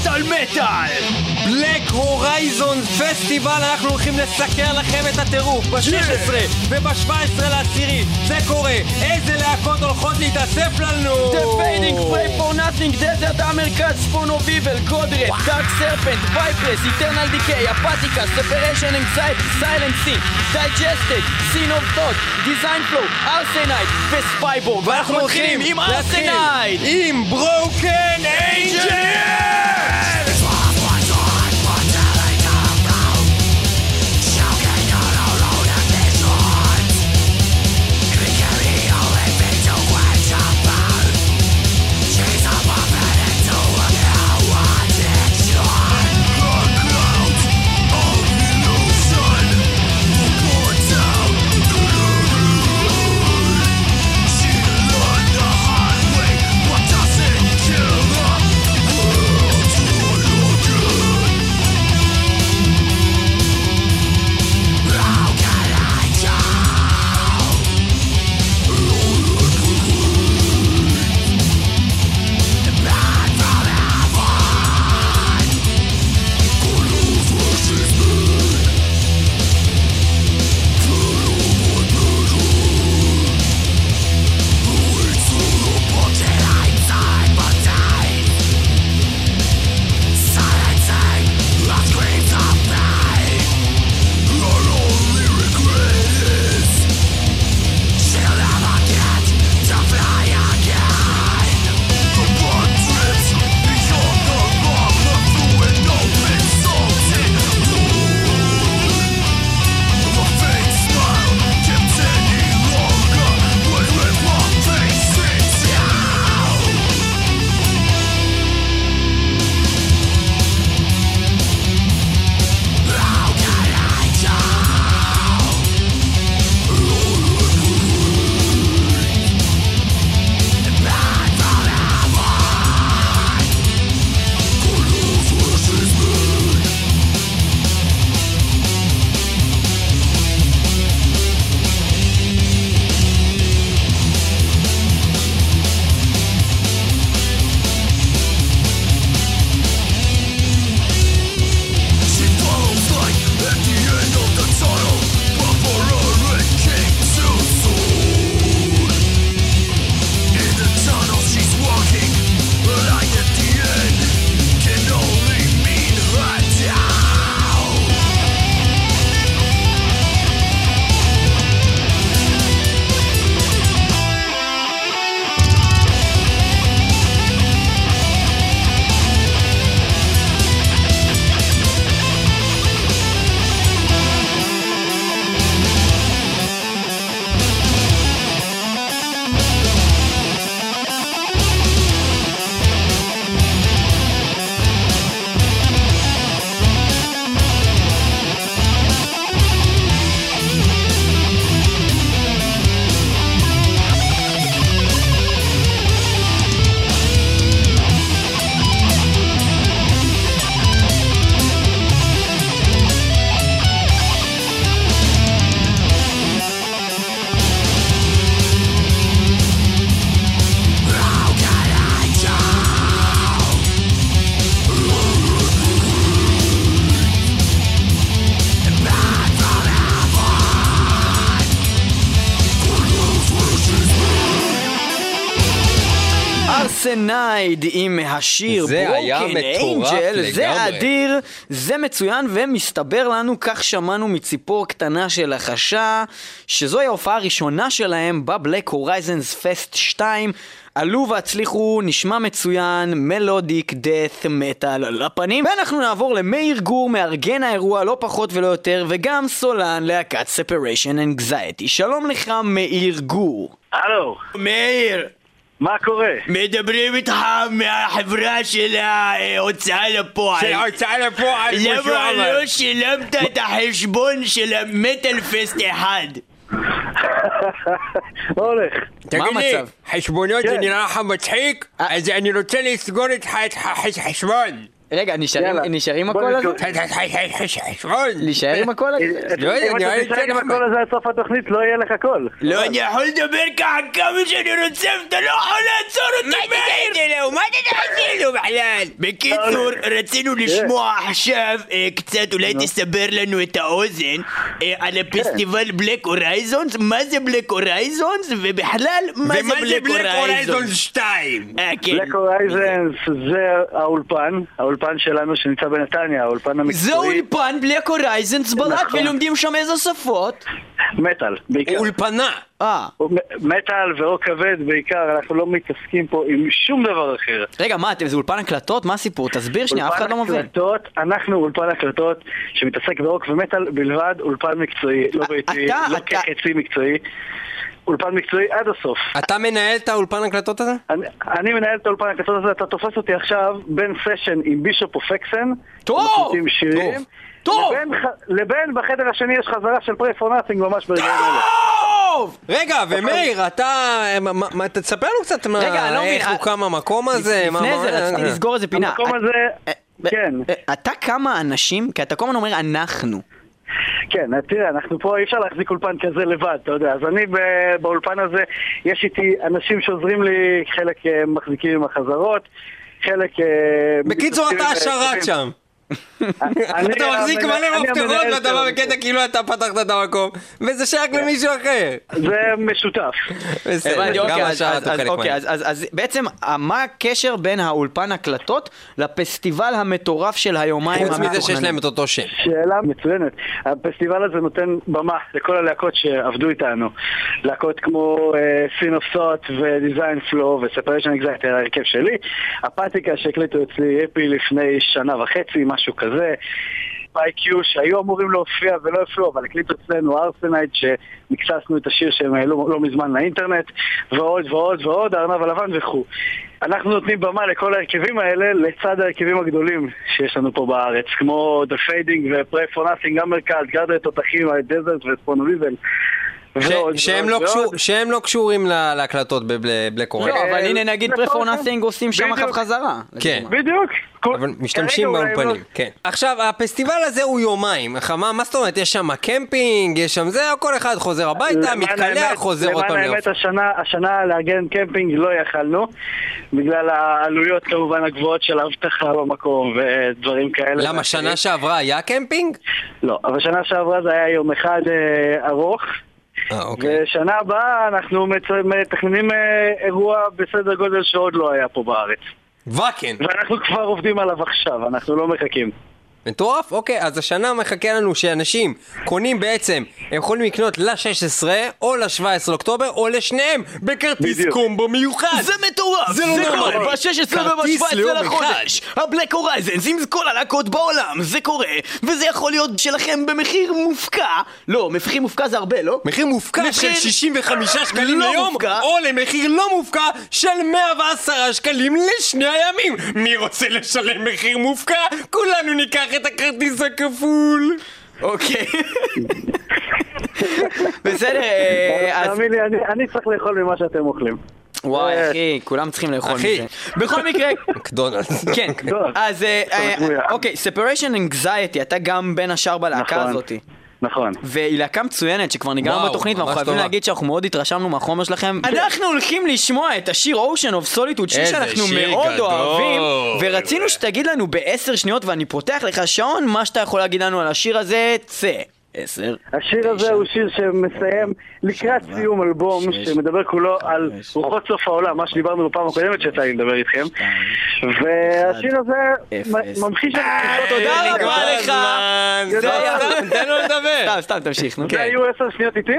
מטאל מטאל! Black Horizon Festival, אנחנו הולכים לסקר לכם את הטירוף ב-16 וב-17 לעשירי, זה קורה, איזה להקות הולכות להתאסף לנו? The Fading, Pray for Nothing, Desert America, Spawn of Evil, Godred, Dark Serpent, Vipress, Eternal Decay, Apathica, Separation Anxiety, Silent Sin, Digested, Sin of Thought, Design Flow, Arsenite וספייבורג ואנחנו מתחילים עם Arsenite! עם ברוקן אנג'ל! Arsenite עם השיר זה היה Broken Angel, זה. אדיר, זה מצוין ומסתבר לנו, כך שמענו מציפור קטנה שלחשה, שזוהי ההופעה הראשונה שלהם ב Black Horizons Fest 2. עלו והצליחו, נשמע מצוין, melodic death metal על הפנים. ואנחנו נעבור למאיר גור, מארגן האירוע לא פחות ולא יותר וגם סולן להקת Separation Anxiety שלום לך מאיר גור. הלו, מאיר, מה קורה? מדברים איתך מהחברה של ההוצאה לפועל. של ההוצאה לפועל, כמו שהוא למה. לא שילמת את החשבון של המטאל פסט אחד? הולך? תגיד לי? חשבונות זה כן. נראה לך מצחיק? אה. אז אני רוצה לסגור איתך את החשבון. רגע, נשארים- הקול הזה? להישאר עם הקול הזה? לא יודע, אם נראה לי אתה תשחק כן, עם. הקול הזה עד סוף התוכנית, לא יהיה לך קול. לא, אני יכול לדבר ככה כמה שאני רוצה, ואתה לא יכול לעצור אותי מאיר! מה אתה תעשה לו בכלל? בקיצור, רצינו לשמוע עכשיו אה, קצת, אולי תסבר לנו את האוזן אה, על הפסטיבל Black Horizons, מה זה Black Horizons, ובכלל, מה זה Black Horizons? 2? אה, כן. בלק Horizons זה האולפן, האולפן שלנו שנמצא בנתניה, האולפן המקצועי. זה אולפן בלק הורייזונס בלק, נכון. ולומדים שם איזה שפות? מטאל, בעיקר. אולפנה. אה, מטאל ואור כבד בעיקר, אנחנו לא מתעסקים פה עם שום דבר אחר. רגע, מה, אתם, זה אולפן הקלטות? מה הסיפור? תסביר שנייה, אף אחד לא מבין. הקלטות, אנחנו אולפן הקלטות שמתעסק ברוק ומטאל בלבד, אולפן מקצועי, לא ביתי, לא כחצי מקצועי. אולפן מקצועי עד הסוף. אתה מנהל את האולפן הקלטות הזה? אני, אני מנהל את האולפן הקלטות הזה, אתה תופס אותי עכשיו בין סשן עם בישופ או פקסן, טוב, מקליטים שירים, טוב. לבין, בחדר השני יש חזרה של פרי פור נאטינג ממש ברגעים אלה. טוב! רגע, ומאיר, אתה... מה- מה- מה- תספר לנו קצת מה- רגע, אני לא מבין, איך אה, הוקם המקום הזה. לפני זה רציתי אה, לסגור איזה פינה. המקום אה, הזה, אה, כן. אה, אתה כמה אנשים, כי אתה כל הזמן אומר אנחנו. כן, תראה, אנחנו פה, אי אפשר להחזיק אולפן כזה לבד, אתה יודע. אז אני באולפן הזה, יש איתי אנשים שעוזרים לי, חלק אה, מחזיקים עם החזרות, חלק... אה, בקיצור, אתה השרת שם. אני אתה מחזיק מלא מפתחות ואתה בא. בקטע כאילו אתה פתחת את המקום, וזה שייך למישהו אחר. זה משותף. אוקיי, אז- אוקיי. אז- בעצם, אה, מה הקשר בין האולפן הקלטות לפסטיבל המטורף של היומיים חוץ מזה שיש להם את אותו שם. שאלה מצוינת. הפסטיבל הזה נותן במה לכל הלהקות שעבדו איתנו. להקות כמו Sin of Thought ו Design Flow ו Separation Anxiety, ההרכב שלי. Apathica שהקליטו אצלי אפי לפני שנה וחצי, משהו כזה. IQ שהיו אמורים להופיע ולא הופיעו, אבל הקליטו אצלנו Arsenite שמיקססנו את השיר שהם העלו לא מזמן לאינטרנט, ועוד ועוד ועוד, הארנב הלבן וכו'. אנחנו נותנים במה לכל ההרכבים האלה לצד ההרכבים הגדולים שיש לנו פה בארץ, כמו The Fading ו-Pray for Nothing, גם מרכז, גרדה תותחים, דזרט וספונוליזל. שהם לא קשור- שהם לא קשורים להקלטות בבלק אורייז. לא, אבל הנה נגיד פרפור נכון. נאסינג עושים שם. אחת חזרה. כן. בדיוק. אבל משתמשים באולפנים, לא- כן. עכשיו, הפסטיבל הזה הוא יומיים. מה זאת אומרת? יש שם קמפינג, יש שם זה, כל אחד חוזר הביתה, מתקלח, חוזר עוד פעם למען האמת, השנה לארגן קמפינג לא יכלנו, בגלל העלויות כמובן הגבוהות של האבטחה במקום ודברים כאלה. למה, שנה שעברה היה קמפינג? לא, אבל שנה שעברה זה היה יום אחד אה, ארוך. אה, אוקיי. ושנה הבאה אנחנו מתכננים אה, אירוע בסדר גודל שעוד לא היה פה בארץ. ואקן. ואנחנו כבר עובדים עליו עכשיו, אנחנו לא מחכים. מטורף? אוקיי, אז השנה מחכה לנו שאנשים קונים בעצם, הם יכולים לקנות ל-16 או ל-17 לאוקטובר או לשניהם בכרטיס בדיוק. קומבו מיוחד. זה מטורף! זה לא נורמלי. קורה ב-16 כרטיס וב-17 ליום לחודש! הבלק הורייזנס עם כל הלהקות בעולם, זה קורה, וזה יכול להיות שלכם במחיר מופקע. לא, מחיר מופקע זה הרבה, לא? מחיר מופקע של מחיר 65 שקלים לא ליום, מופקע. או למחיר לא מופקע של 110 שקלים לשני הימים. מי רוצה לשלם מחיר מופקע? כולנו ניקח את הכרטיס הכפול. אוקיי. בסדר, אה, אז... תאמין לי, אני- אני צריך לאכול ממה שאתם אוכלים. וואי, אה, אחי, כולם צריכים לאכול אחי. מזה. בכל מקרה... מקדונלדס. כן. אז אה. אוקיי, separation anxiety, אתה גם בין השאר בלהקה. הזאתי. נכון. והיא להקה מצוינת שכבר ניגענו וואו, בתוכנית ואנחנו חייבים טובה. להגיד שאנחנו מאוד התרשמנו מהחומר שלכם אנחנו הולכים לשמוע את השיר Ocean of Solitude שיר שאנחנו שיר מאוד גדול. אוהבים ורצינו שתגיד לנו בעשר שניות ואני פותח לך שעון מה שאתה יכול להגיד לנו על השיר הזה צא עשר השיר הזה הוא שיר שמסיים לקראת סיום אלבום שש, שמדבר כולו על רוחות סוף העולם, מה שדיברנו בפעם הקודמת שיצא לי לדבר איתכם. והשיר הזה ממחיש את התחושות תודה. רבה לך. תן לו לדבר. סתם סתם תמשיך נו זה היו עשר שניות איתי?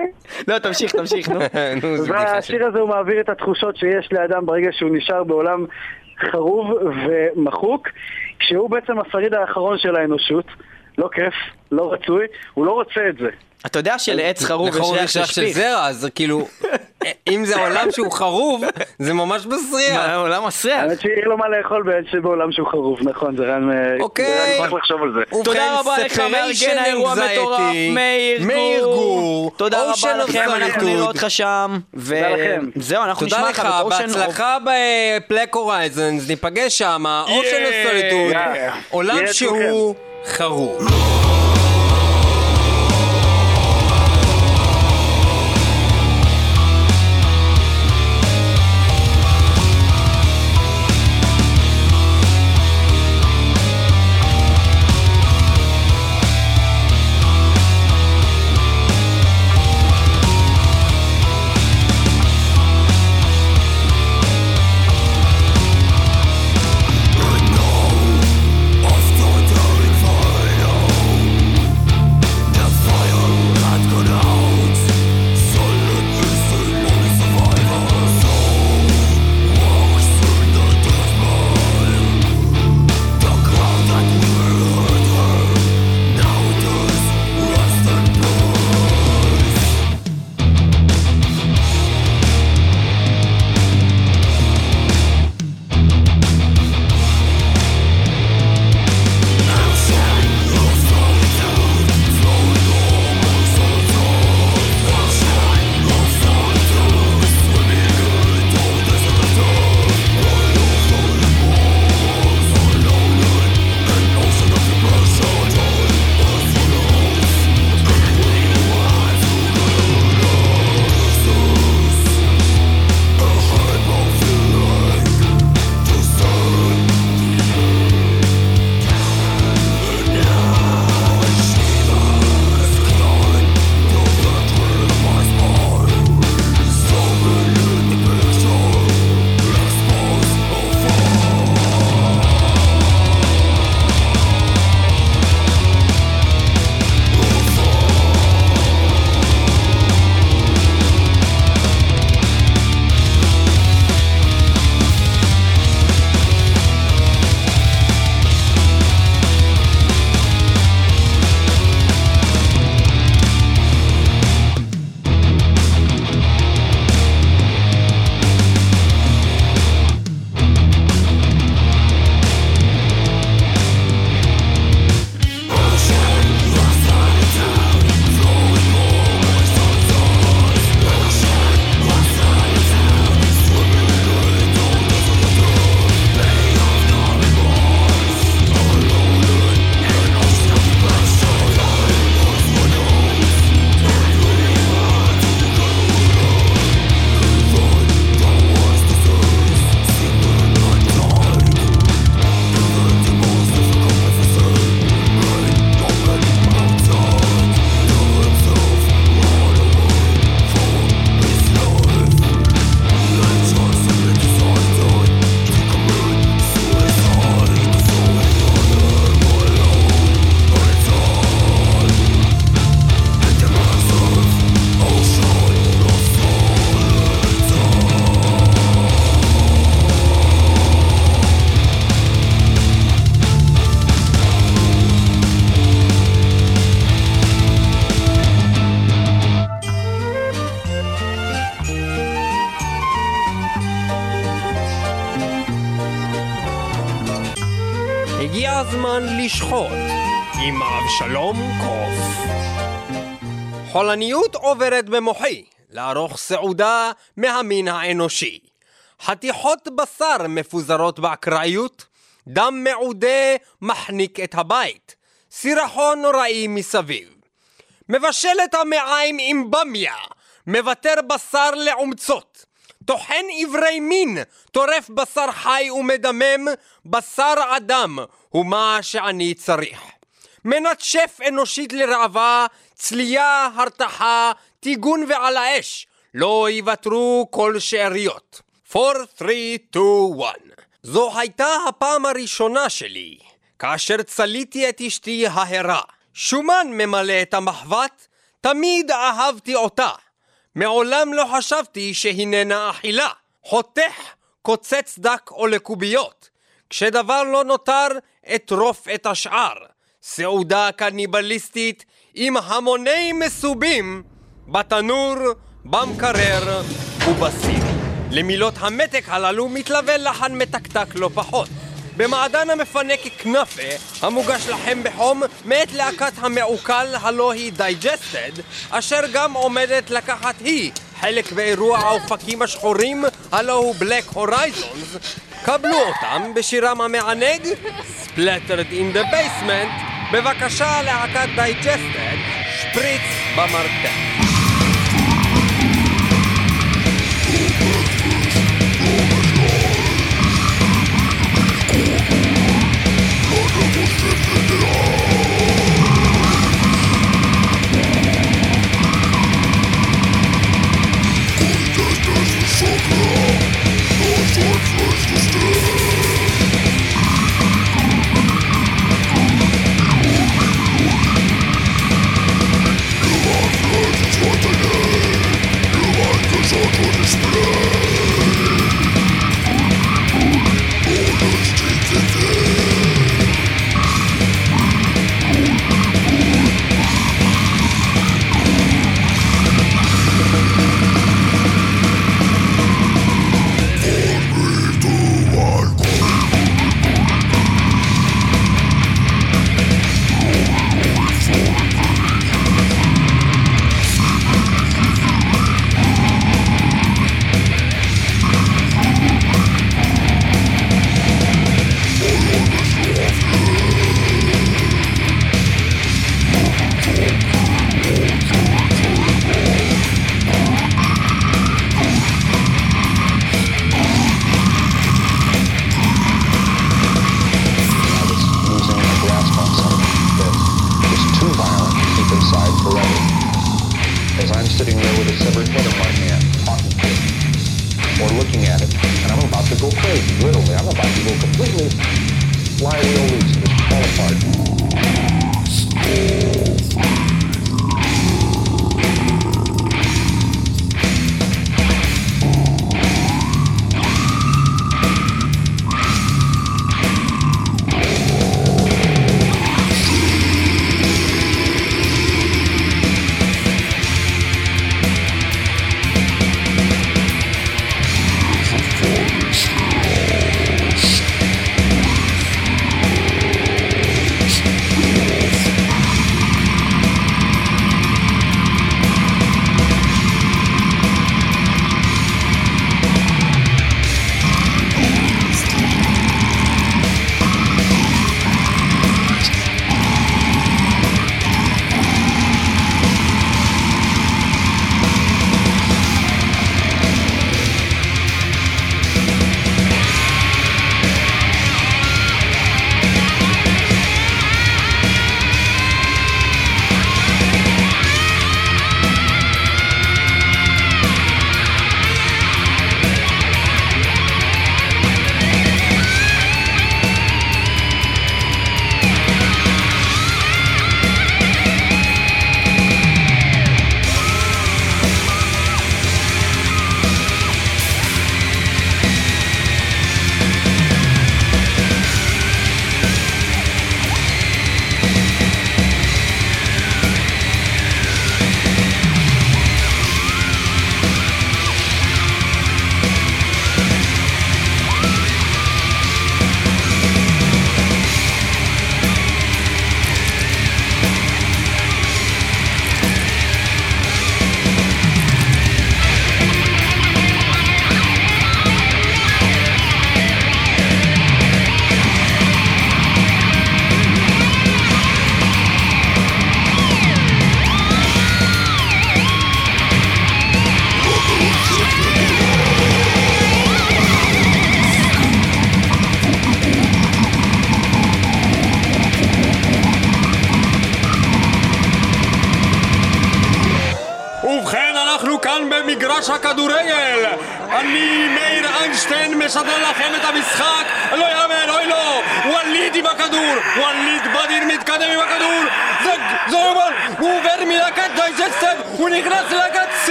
לא תמשיך תמשיך נו. והשיר הזה הוא מעביר את התחושות שיש לאדם ברגע שהוא נשאר בעולם חרוב ומחוק, כשהוא בעצם השריד האחרון של האנושות. לא כיף, לא רצוי, הוא לא רוצה את זה. אתה יודע שלעץ חרוב יש לחרוב ריח של. זרע, אז כאילו, אם זה עולם שהוא חרוב, זה ממש מסריח. מה, עולם מסריח. האמת שיהיה לו מה לאכול בעצם בעולם שהוא חרוב, נכון, זה רעיון... אה, אוקיי. רעיון, צריך לחשוב על זה. ובכן, תודה רבה לך, מארגן Separation האירוע Anxiety, המטורף, מאיר מאיר גור. גור. תודה רבה לכם, אנחנו. נראה אותך שם. תודה לכם. וזהו, אנחנו תודה נשמע לך, לך את אושן... בהצלחה בפלק הורייזנס, ניפגש שם, אושן הסוליטוד, יאללה. עולם שהוא חרוב. חולניות עוברת במוחי לערוך סעודה מהמין האנושי. חתיכות בשר מפוזרות באקראיות, דם מעודה מחניק את הבית, סירחון נוראי מסביב. מבשל את המעיים עם במיה, מוותר בשר לעומצות. טוחן עברי מין, טורף בשר חי ומדמם, בשר אדם הוא מה שאני צריך. מנצ'ף אנושית לראווה, צלייה, הרתחה, טיגון ועל האש, לא יוותרו כל שאריות. 4, 3, 2, 1 זו הייתה הפעם הראשונה שלי, כאשר צליתי את אשתי ההרה. שומן ממלא את המחבת, תמיד אהבתי אותה. מעולם לא חשבתי שהיננה אכילה. חותך, קוצץ דק או לקוביות. כשדבר לא נותר, אטרוף את השאר. סעודה קניבליסטית עם המוני מסובים בתנור, במקרר ובסיר. למילות המתק הללו מתלווה לחן מתקתק לא פחות. במעדן המפנק כנאפה, המוגש לכם בחום מאת להקת המעוקל הלא היא Digested, אשר גם עומדת לקחת היא חלק באירוע האופקים השחורים הלא הוא Black Horizons, קבלו אותם בשירם המענג Splattered in the Basement, בבקשה להקת Digested, שפריץ במרתף.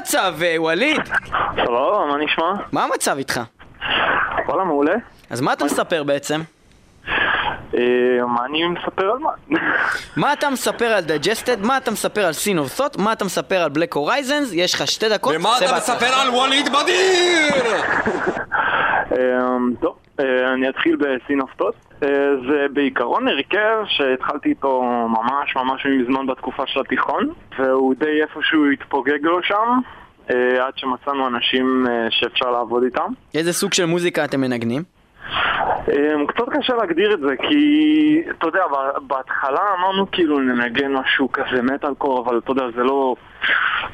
המצב, אה, ווליד? סבבה, מה נשמע? מה המצב איתך? וואלה, מעולה. אז מה אתה מספר בעצם? אה, מה אני מספר על מה? מה אתה מספר על Digested? מה אתה מספר על Sin of Thought? מה אתה מספר על Black Horizons? יש לך שתי דקות, ומה אתה. מספר על ווליד בדיר? אמ, טוב, אה, אני אתחיל ב Sin of Thought. אה, זה בעיקרון הרכב שהתחלתי איתו ממש ממש מזמן בתקופה של התיכון, והוא די איפשהו התפוגג לו שם, אה, עד שמצאנו אנשים אה, שאפשר לעבוד איתם. איזה סוג של מוזיקה אתם מנגנים? קצת קשה להגדיר את זה, כי אתה יודע, בהתחלה אמרנו כאילו ננגן משהו כזה מטאל קור, אבל אתה יודע, זה לא...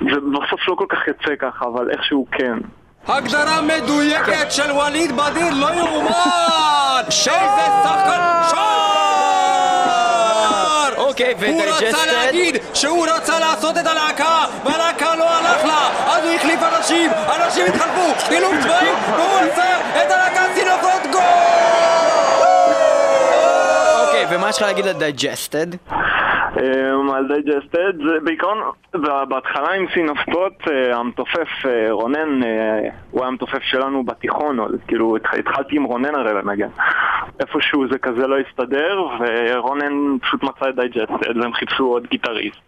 זה בסוף לא כל כך יוצא ככה, אבל איכשהו כן. הגדרה מדויקת של ווליד בדיר לא יאומן! איזה שחקן שער! אוקיי, הוא רצה ו Digested? להגיד שהוא רצה לעשות את הלהקה והלהקה לא הלך לה אז הוא החליף אנשים, אנשים התחלפו, חילוף צבעים והוא עשה את הלהקה Sin of Thought גול! אוקיי, ומה יש לך להגיד על Digested? אמ, על Digested, זה בעיקרון, בהתחלה עם Sin of Thought, אה, המתופף אה, רונן, אה, הוא היה המתופף שלנו בתיכון, כאילו התח- התחלתי עם רונן הרי לנגן. איפשהו זה כזה לא הסתדר, ורונן פשוט מצא את Digested, והם חיפשו עוד גיטריסט.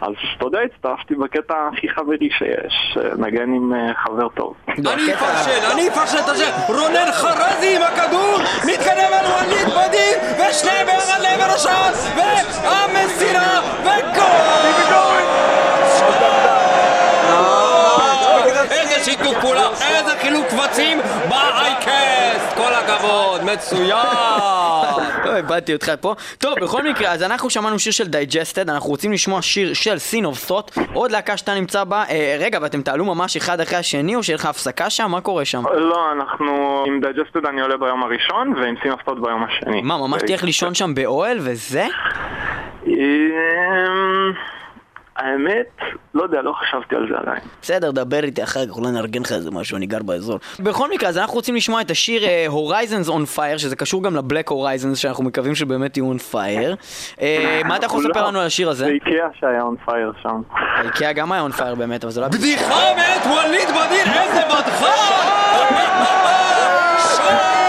אז אתה יודע, הצטרפתי בקטע הכי חברי שיש, אה, נגן עם אה, חבר טוב. אני אפרשן, אני אפרשן את השם רונן חרזי עם הכדור מתקדם על ווליד בדיר ושניהם ביחד לעבר השער Messina, the goal! Keep it going! Score! שיתוף פעולה, איזה חילוק קבצים באייקסט כל הכבוד, מצוין! לא איבדתי אותך פה. טוב, בכל מקרה, אז אנחנו שמענו שיר של דייג'סטד, אנחנו רוצים לשמוע שיר של סין אוף סוט, עוד להקה שאתה נמצא בה. אה, רגע, ואתם תעלו ממש אחד אחרי השני, או שיהיה לך הפסקה שם? מה קורה שם? לא, אנחנו עם דייג'סטד אני עולה ביום הראשון, ועם סינופטות ביום השני. מה, ממש תלך לישון שם באוהל וזה? אמ, האמת, לא יודע, לא חשבתי על זה עדיין. בסדר, דבר איתי אחר כך, אולי נארגן לך איזה משהו, אני גר באזור. בכל מקרה, אז אנחנו רוצים לשמוע את השיר אה, Horizons on Fire, שזה קשור גם לבלק הורייזנס, שאנחנו מקווים שבאמת יהיו on fire. אה, מה אתה יכול לספר לנו על השיר הזה? זה איקאה שהיה און פייר שם. איקאה גם היה on fire באמת, אבל זה לא... היה- בדיחה מאת ווליד בדיר, איזה בדחה!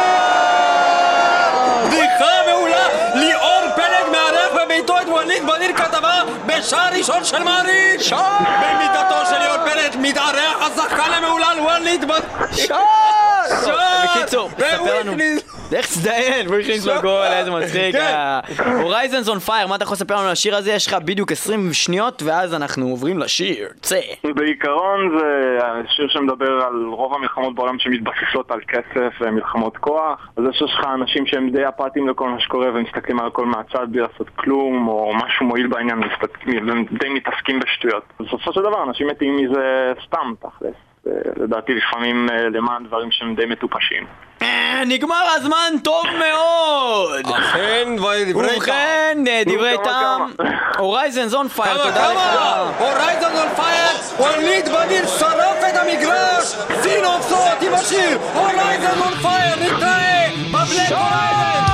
כתבה בשער ראשון של מעריב! במידתו של ליאור פלג מתארח השחקן המהולל ווליד בדיר! שער! בקיצור, תספר לנו. לך תזדיין, הכניס לו גול, איזה מצחיק. Horizons on Fire, מה אתה יכול לספר לנו על השיר הזה? יש לך בדיוק 20 שניות, ואז אנחנו עוברים לשיר. צא. בעיקרון זה שיר שמדבר על רוב המלחמות בעולם שמתבססות על כסף ומלחמות כוח. אז יש לך אנשים שהם די אפאתיים לכל מה שקורה ומסתכלים על הכל מהצד בלי לעשות כלום, או משהו מועיל בעניין, מסתכלים- הם די מתעסקים בשטויות. בסופו של דבר אנשים מתים מזה סתם, תכלס. לדעתי לפעמים אה, למען דברים שהם די מטופשים. אה, נגמר הזמן טוב מאוד! אכן, דברי טעם. ובכן, אה, דברי טעם. Horizons on Fire, תודה לך. כמה? Horizon on Fire, ווליד בדיר שרף את המגרש, סין עם השיר, Horizon on Fire, נתראה ב Black Horizon!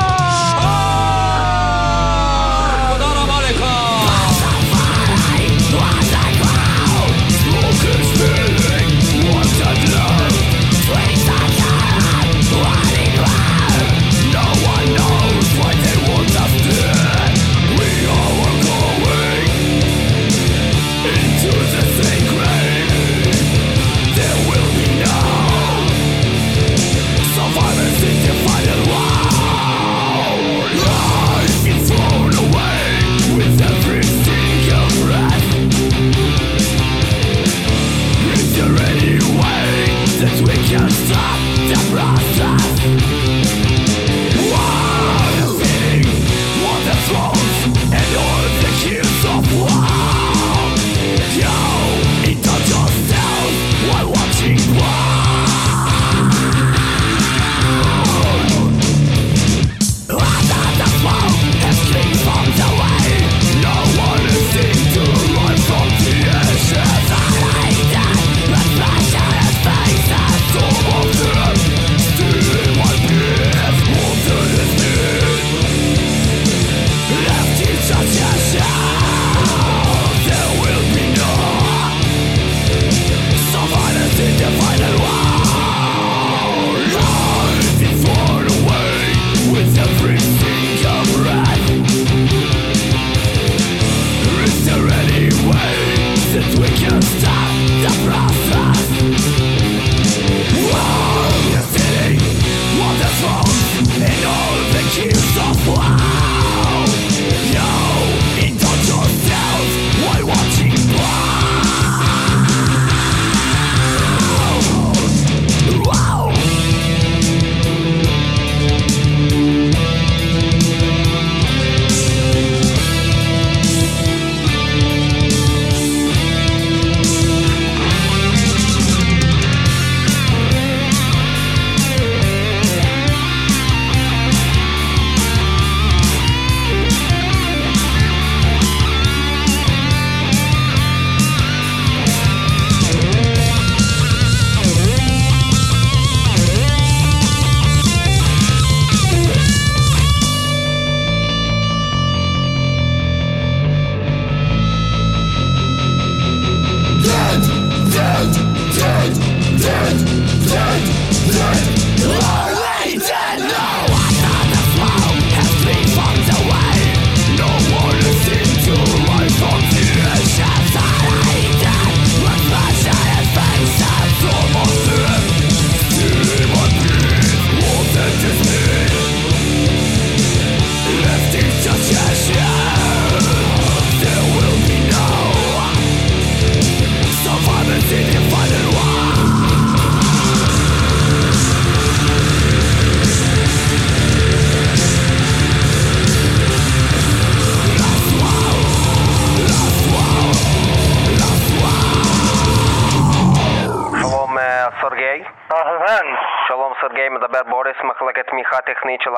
מחלקת תמיכה טכנית של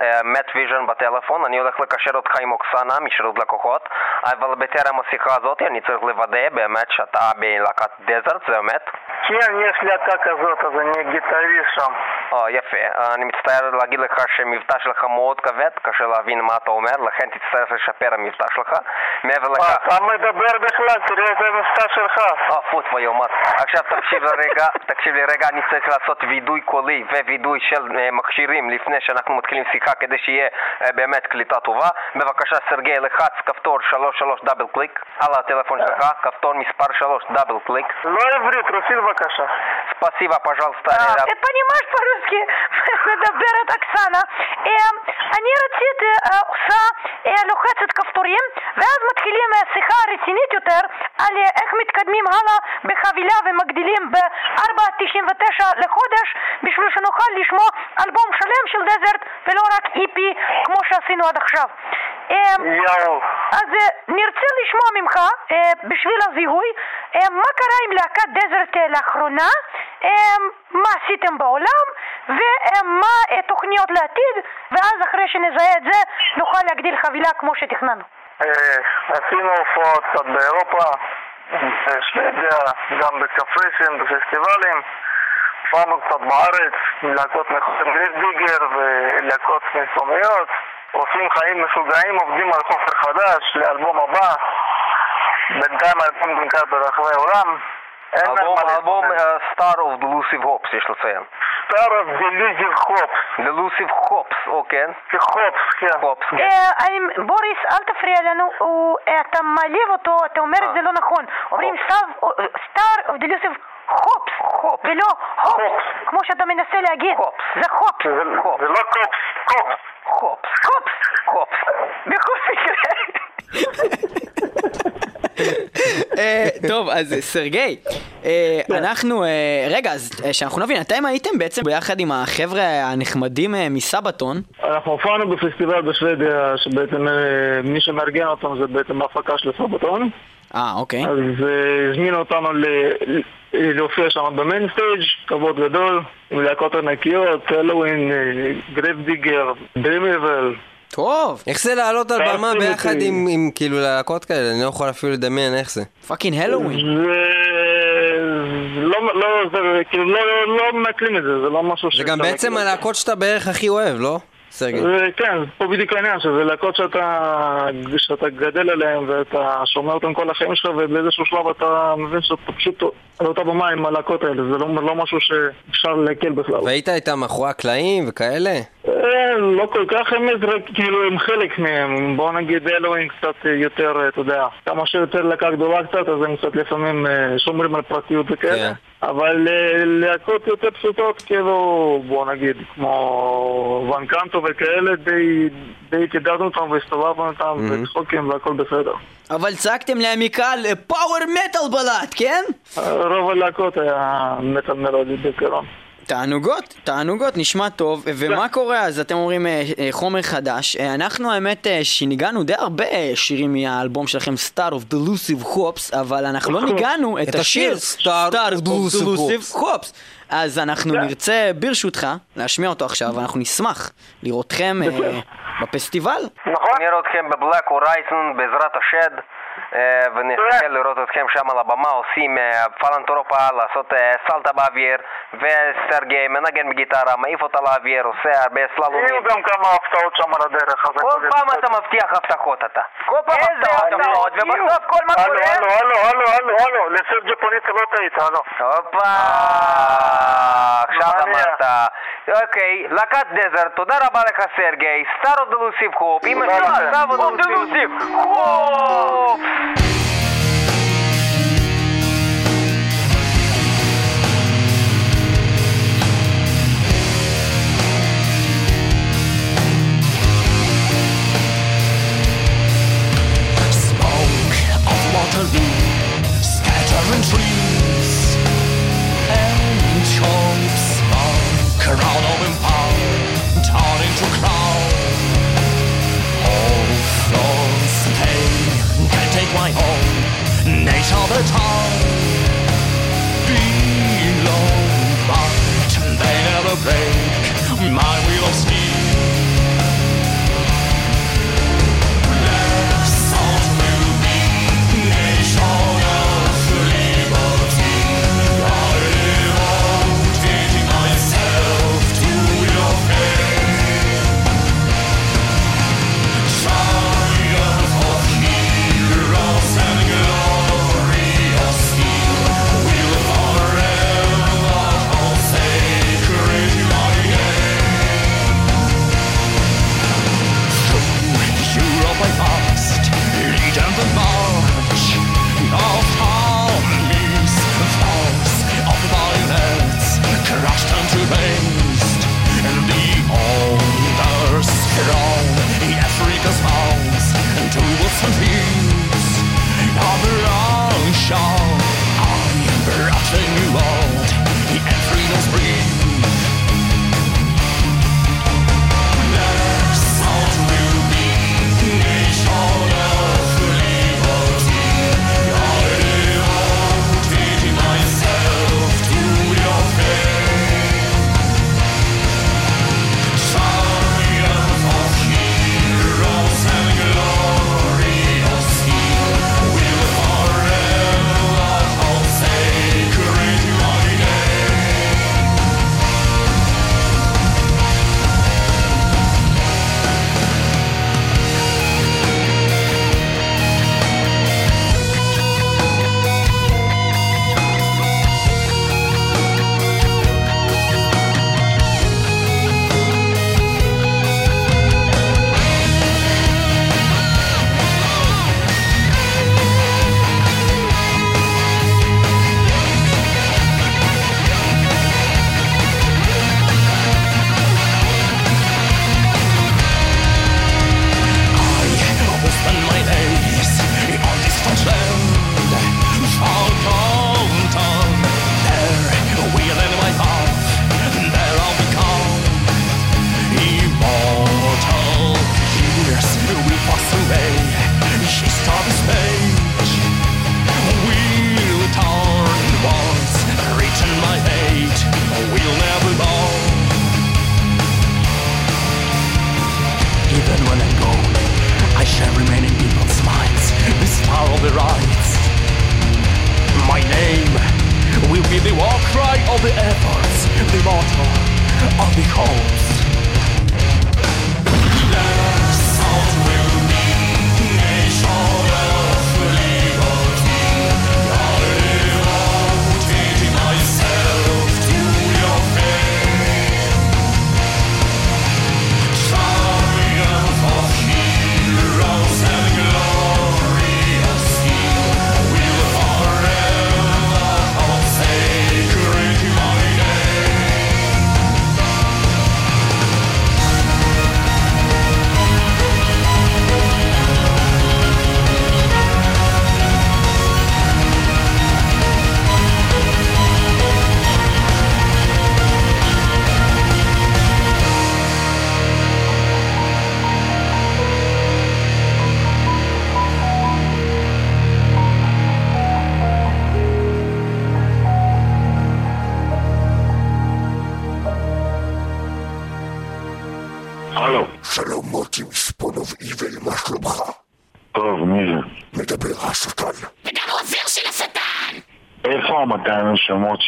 המט ויז'ן בטלפון, אני הולך לקשר אותך עם אוקסנה משירות לקוחות, אבל בטרם השיחה הזאת אני צריך לוודא באמת שאתה בלהקת Desert, זה אמת? כן, יש להקה כזאת, אז אני גיטריסט שם. או, יפה. אני מצטער להגיד לך שהמבטא שלך מאוד כבד, קשה להבין מה אתה אומר, לכן תצטרך לשפר המבטא שלך. מעבר לכך... אתה מדבר בכלל, תראה איזה מבטא שלך. אה, פוט ויומת. עכשיו תקשיב לרגע, תקשיב לי רגע, אני צריך לעשות וידוי קולי ווידוי של מכשירים לפני שאנחנו מתחילים שיחה כדי שיהיה באמת קליטה טובה. בבקשה, סרגי, לחץ כפתור 33 double click על הטלפון שלך, כפתור מספר 3 double click. לא עברית, רוסית בבקשה. ספסיבה, пожалуйста. Ты понимаешь по-русски? מדברת אוקסנה. אני רציתי, עושה, לוחצת כפתורים, ואז מתחילים שיחה רצינית יותר על איך מתקדמים הלאה בחבילה ומגדילים ב-4.99 לחודש בשביל שנוכל לשמוע אלבום שלם של דזרט ולא רק איפי כמו שעשינו עד עכשיו. יאו. אז נרצה לשמוע ממך, בשביל הזיהוי, מה קרה עם להקת Desert לאחרונה, מה עשיתם בעולם ומה תוכניות לעתיד, ואז אחרי שנזהה את זה נוכל להגדיל חבילה כמו שתכננו. עשינו הופעות קצת באירופה, בשוודיה, גם בקפריסין, בפסטיבלים. הופענו קצת בארץ, להקות Grave Digger ולהקות מקומיות. עושים חיים משוגעים, עובדים על חומר חדש לאלבום הבא. בינתיים האלבום נמכר ברחבי העולם. אלבום, Star of Delusive Hopes, יש לציין. Star of Delusive Hopes. Delusive Hopes, או כן? Hopes, כן. כן. בוריס, אל תפריע לנו, אתה מעליב אותו, אתה אומר את זה לא נכון. אומרים סטאר דלוסיב הופס, ולא הופס, כמו שאתה מנסה להגיד. זה הופס. זה לא קופס, קופס. הופס. הופס. הופס. בכל מקרה. טוב, אז סרגי, אנחנו, רגע, אז שאנחנו נבין, אתם הייתם בעצם ביחד עם החבר'ה הנחמדים מסבתון? אנחנו הופענו בפסטיבל בשוודיה, שבעצם מי שמארגן אותם זה בעצם ההפקה של Sabaton. אה, אוקיי. אז הזמינו אותנו להופיע שם ב main stage, כבוד גדול, עם להקות ענקיות, Helloween, Grave Digger, Dream Evil. טוב. איך זה לעלות על במה ביחד עם, עם כאילו להקות כאלה? אני לא יכול אפילו לדמיין איך זה. fucking Helloween. זה לא, לא, זה כאילו לא, לא מעכלים את זה, זה לא משהו ש... זה גם בעצם הלהקות שאתה בערך הכי אוהב, לא? סרגי. כן, פה בדיוק העניין, שזה להקות שאתה, שאתה גדל עליהן ואתה שומע אותן כל החיים שלך ובאיזשהו שלב אתה מבין שאתה פשוט על אותה במה עם הלהקות האלה, זה לא, לא משהו שאפשר להקל בכלל. והיית איתם מאחורי הקלעים וכאלה? לא כל כך אמת, רק כאילו הם חלק מהם, בוא נגיד אלוהים קצת יותר, אתה יודע, כמה שיותר להקה גדולה קצת, אז הם קצת לפעמים שומרים על פרטיות וכאלה. אבל להקות יותר פשוטות, כאילו, בוא נגיד, כמו ואנקנטו וכאלה, די, די קידדנו אותם והסתובבנו אותם וצחוקים והכל בסדר. אבל צעקתם מקהל פאוור מטאל בלט, כן? רוב הלהקות היה מטאל מלודי בעיקרון. תענוגות, תענוגות, נשמע טוב, ומה קורה? אז אתם אומרים חומר חדש, אנחנו האמת שניגענו די הרבה שירים מהאלבום שלכם Star of Delusive Hops, אבל אנחנו לא ניגענו את השיר Star of Delusive Hops, אז אנחנו נרצה ברשותך להשמיע אותו עכשיו, ואנחנו נשמח לראותכם בפסטיבל. נכון. נראה אתכם בבלק הורייזון בעזרת השד. ונחכה לראות אתכם שם על הבמה עושים פלנטרופה, לעשות סלטה באוויר וסרגי מנגן בגיטרה, מעיף אותה לאוויר, עושה הרבה סללומים. יהיו גם כמה הפתעות שם על הדרך. כל פעם אתה מבטיח הבטחות אתה. כל פעם הבטחות ובסוף כל מה קורה... הלו, הלו, הלו, הלו, הלו, לסרג'י פוניטה לא טעית, הלו. הופה, עכשיו. אמרת. אוקיי, להקת Desert, תודה רבה לך סרגי, Star of Delusive Hope, השיר לכם. Star of Delusive Hope! Bye. my home. Night of the town belong, but they never break my wheel of steel.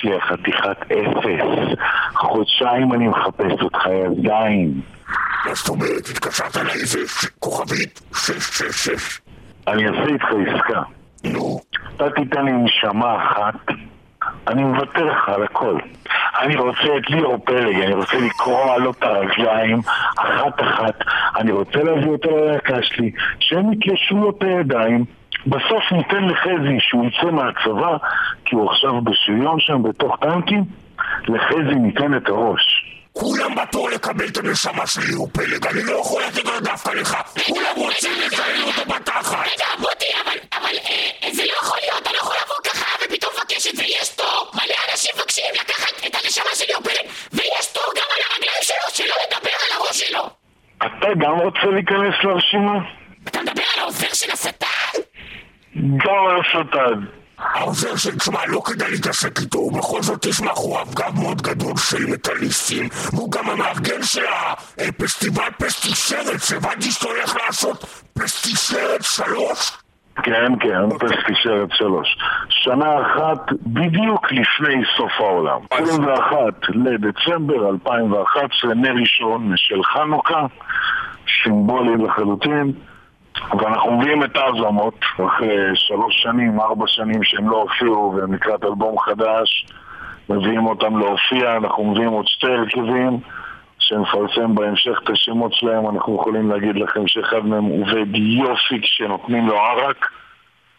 שלי, חתיכת אפס? חודשיים אני מחפש אותך, עדיין. מה זאת אומרת? התקשרת לאיזה כוכבית? שש שש שש. אני אעשה איתך עסקה. נו, אתה תיתן לי נשמה אחת, אני מוותר לך על הכל. אני רוצה את ליאור פלג, אני רוצה לקרוע לו את הרגליים אחת-אחת, אני רוצה להביא אותו ללהקה שלי, שהם יתיישרו לו את הידיים. בסוף ניתן לחזי שהוא יצא מהצבא, כי הוא עכשיו בשריון שם בתוך טנקים, לחזי ניתן את הראש. כולם בתור לקבל את הנשמה של ליאור פלג, אני לא יכול לתת לה דווקא לך. כולם רוצים לזיין אותו בתחת. רגע, מוטי, אבל, אבל, אה, זה לא יכול להיות, אתה לא יכול לבוא ככה ופתאום מבקש את זה, יש תור, מלא אנשים מבקשים לקחת את הנשמה של יופלד, ויש תור גם על הרגליים שלו, שלא לדבר על הראש שלו. אתה גם רוצה להיכנס לרשימה? אתה מדבר על העוזר של השטן? גם השטן. העוזר של, תשמע, לא כדאי להתעסק איתו, ובכל זאת יש מאחוריו גב מאוד גדול של מטאליסטים, והוא גם המארגן של הפסטיבל פסטישרת, שהבנתי שאתה הולך לעשות פסטישרת שלוש? כן, כן, פסטישרת שלוש. שנה אחת בדיוק לפני סוף העולם. 21 לדצמבר 2011, נר ראשון של חנוכה, סימבולי לחלוטין. ואנחנו מביאים את ההזמות אחרי שלוש שנים, ארבע שנים שהם לא הופיעו והם לקראת אלבום חדש מביאים אותם להופיע, אנחנו מביאים עוד שתי הרכבים שנפרסם בהמשך את השמות שלהם, אנחנו יכולים להגיד לכם שאחד מהם עובד יופי כשנותנים לו ערק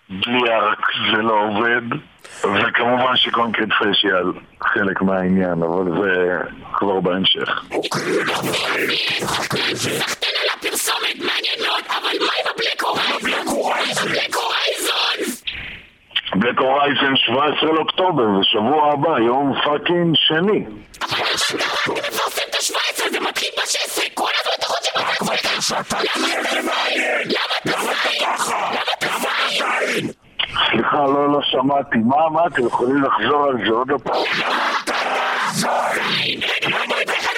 בלי ערק זה לא עובד וכמובן שקונקרט פשיאל חלק מהעניין, אבל זה כבר בהמשך. בלק הורייזן 17 לאוקטובר, זה שבוע הבא, יום פאקינג שני. אבל אתה מפרסם את ה-17, זה מתחיל ב-16, כל הזמן אתה חושב תהיה זה מעניין! למה למה אתה? למה אתה זין? סליחה, לא, לא שמעתי. מה, מה, אתם יכולים לחזור על זה עוד פעם? זין! למה אתה אחד אחד כאלה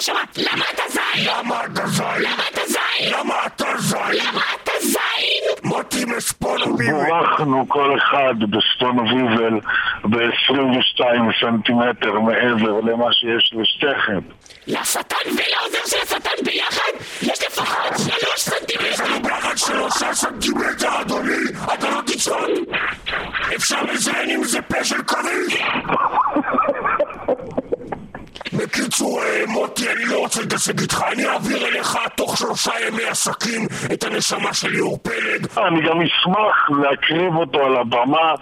שמעת? למה אתה זין? למה אתה זין? למה אתה זין? למה אתה זין? למה אתה זין? מוטי מספונוביבי! בורחנו כל אחד בסטון ויבל ב-22 סנטימטר מעבר למה שיש לשתיכם. לשטן ולעוזר של השטן ביחד יש לפחות שלוש סנטימטר יש לנו ביחד שלושה סנטימטר, אדוני! אתה לא תצעוד! אפשר לזיין עם זה פה של כריש! בקיצור, אה, מוטי, אני לא רוצה להתעסק איתך, אני אעביר אליך תוך שלושה ימי עסקים את הנשמה של ליאור פלג. אני גם אשמח להקריב אותו על הבמה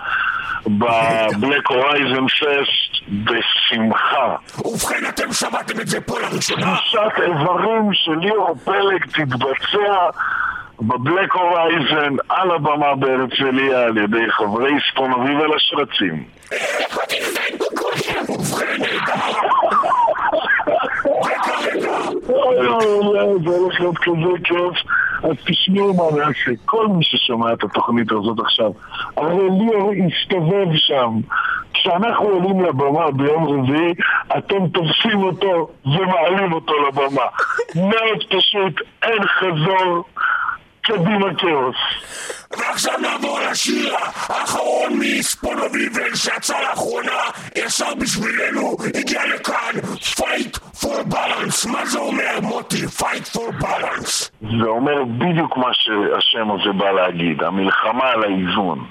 בבלק הורייזן פסט בשמחה. ובכן, אתם שמעתם את זה פה לראשונה. פגישת איברים של ליאור פלג תתבצע בבלק הורייזן על הבמה בהרצליה על ידי חברי ספון אביב השרצים. אוי, אוי, זה הולך להיות כזה כיף. אז תשמעו מה נעשה, כל מי ששומע את התוכנית הזאת עכשיו, הרי ליאור הסתובב שם. כשאנחנו עולים לבמה ביום רביעי, אתם תופסים אותו ומעלים אותו לבמה. מאוד פשוט, אין חזור, Chevy Mateos. ועכשיו נעבור לשיר האחרון מספונוביבל שיצא לאחרונה ישר בשבילנו, הגיע לכאן Fight for Balance מה זה אומר מוטי? Fight for Balance זה אומר בדיוק מה שהשם הזה בא להגיד, המלחמה על האיזון.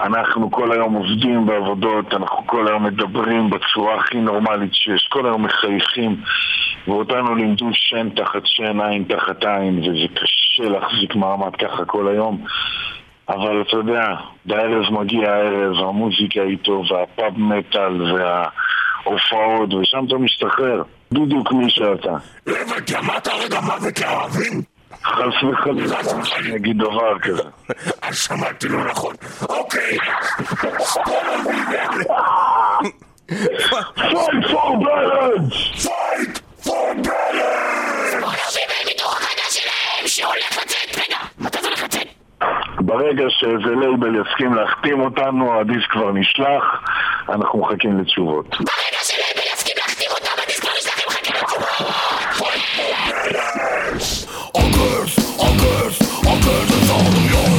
אנחנו כל היום עובדים בעבודות, אנחנו כל היום מדברים בצורה הכי נורמלית שיש, כל היום מחייכים, ואותנו לימדו שן תחת שן, עין תחת עין, וזה קשה להחזיק מעמד ככה כל היום. אבל אתה יודע, בערב מגיע הערב, המוזיקה איתו, והפאב מטאל, וההופעות, ושם אתה משתחרר. בדיוק מי שאתה. לא אמרת רגע מוות לערבים? חס וחלילה, אני אגיד דבר כזה. אז שמעתי לא נכון אוקיי ספונוביבל Fight for ברגע שאיזה לייבל יסכים להחתים אותנו, הדיסק כבר נשלח, אנחנו מחכים לתשובות. ברגע שלייבל יסכים להחתים אותם הדיסק לא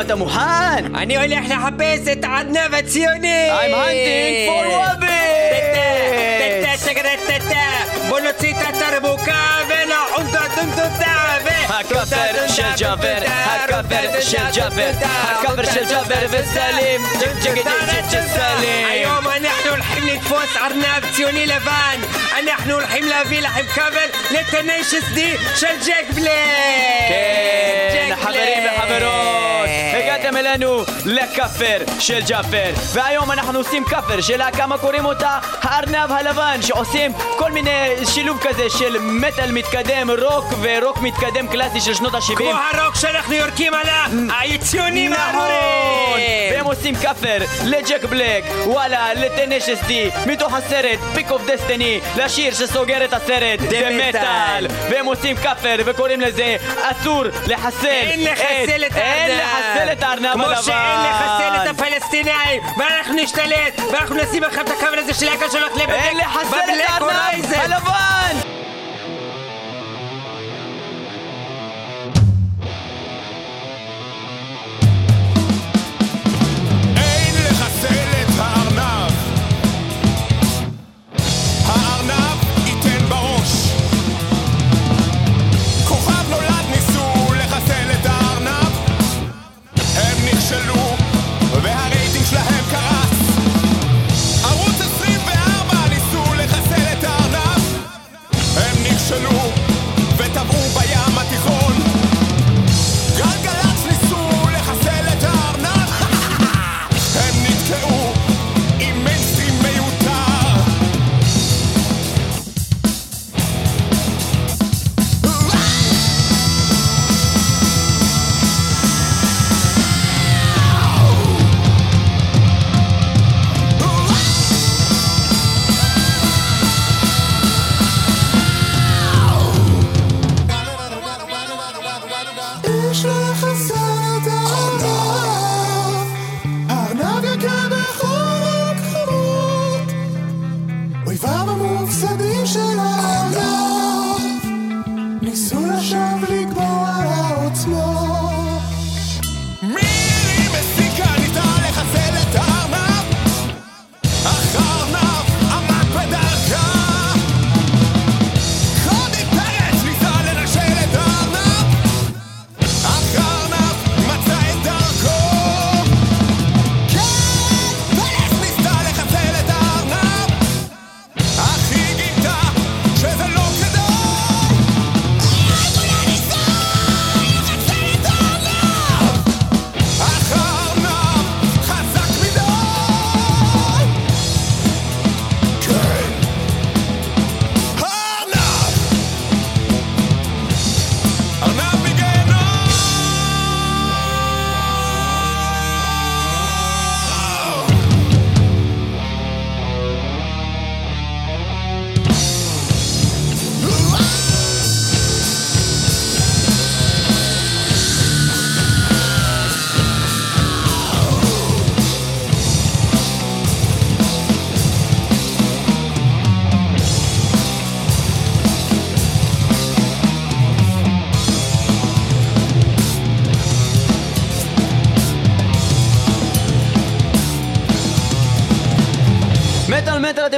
אתה מוכן? אני הולך לחפש את עדנב הציוני! I'm hunting for rabbit! בוא נוציא את התרבוקה ונעונדה דונדודה הכפר של ג'אבר, הכפר של ג'אבר, הכפר של ג'אבר וסלים, סלים. היום אנחנו הולכים לתפוס ארנב ציוני לבן אנחנו הולכים להביא לכם כבל לטניישס די של ג'ק בלק! כן, ג'ק חברים בלק. וחברות, הגעתם אלינו לקאבר של ג'אפר. והיום אנחנו עושים קאבר שלה כמה קוראים אותה? הארנב הלבן שעושים כל מיני שילוב כזה של מטאל מתקדם, רוק ורוק מתקדם קלאסי של שנות ה-70. כמו הרוק שאנחנו יורקים על הציונים נכון! עושים קאבר לג'ק בלק, וואלה, ל Tenacious D, מתוך הסרט Pick of Destiny, לשיר שסוגר את הסרט, Metal. Metal, והם עושים קאבר וקוראים לזה אסור לחסל אין לחסל את הארנב! אין לחסל את הארנב הלבן! כמו שאין לחסל את הפלסטינאים! ואנחנו נשתלט! ואנחנו נשים לכם את הכבל הזה של הקל שלך לבדק אין לחסל את הארנב! הלבן!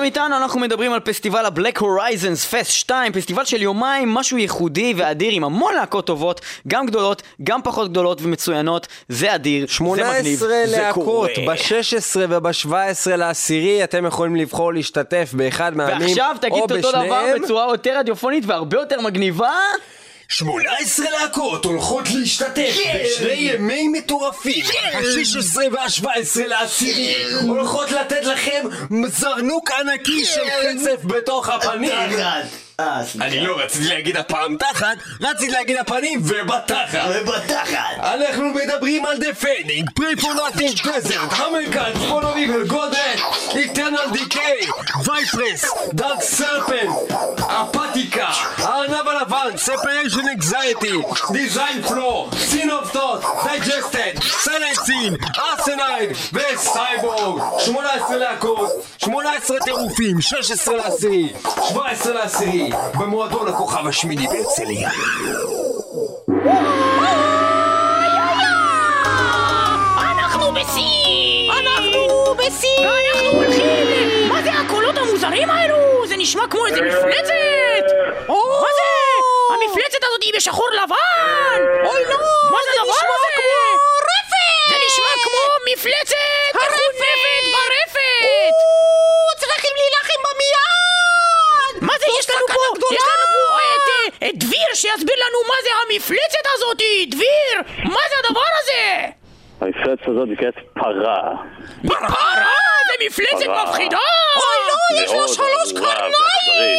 איתנו, אנחנו מדברים על פסטיבל הבלק הורייזנס פסט 2, פסטיבל של יומיים, משהו ייחודי ואדיר עם המון להקות טובות, גם גדולות, גם פחות גדולות ומצוינות, זה אדיר, זה מגניב, 18 זה להקות, קורה. ב-16 וב-17 לעשירי אתם יכולים לבחור להשתתף באחד מהימים ועכשיו תגיד או את אותו דבר בשניהם. בצורה יותר רדיופונית והרבה יותר מגניבה 18 להקות הולכות להשתתף בשני ימי מטורפים. ה-16 וה-17 לעשירי הולכות לתת לכם זרנוק ענקי של קצף בתוך הפנים אני לא רציתי להגיד הפעם תחת, רציתי להגיד הפנים ובתחת. ובתחת. אנחנו מדברים על דפנינג, פרי פור נאטינג דזרט, המרקן, ספולו ריבל, גודט, איטרנל דיקיי, וייפרס, דארק סרפנט, אפתיקה, הארנב הלבן, ספריישן אקזייטי, דיזיין פלו, סין אוף טוט, דייג'סטד, סלנסין, ארסנייד וסייבורג 18 להקות, 18 טירופים, 16 לעשירי, 17 במועדון הכוכב השמיני בהרצליה אנחנו בשיא! אנחנו בשיא! ואנחנו הולכים! מה זה הקולות המוזרים האלו? זה נשמע כמו איזה מפלצת! מה זה? המפלצת הזאת היא בשחור לבן! אוי לא! מה זה הדבר הזה? כמו רפת! זה נשמע כמו מפלצת מחונפת ברפת! צריכים להילחם בה מיד! מה זה יש לנו פה? יש לנו פה את, אה, את דביר שיסביר לנו מה זה המפלצת הזאת! דביר! מה זה הדבר הזה? המפלצת הזאת נקראת פרה. פרה! זה מפלצת פרה. מפחידה! אוי לא, יש מאוד שלוש קרניים!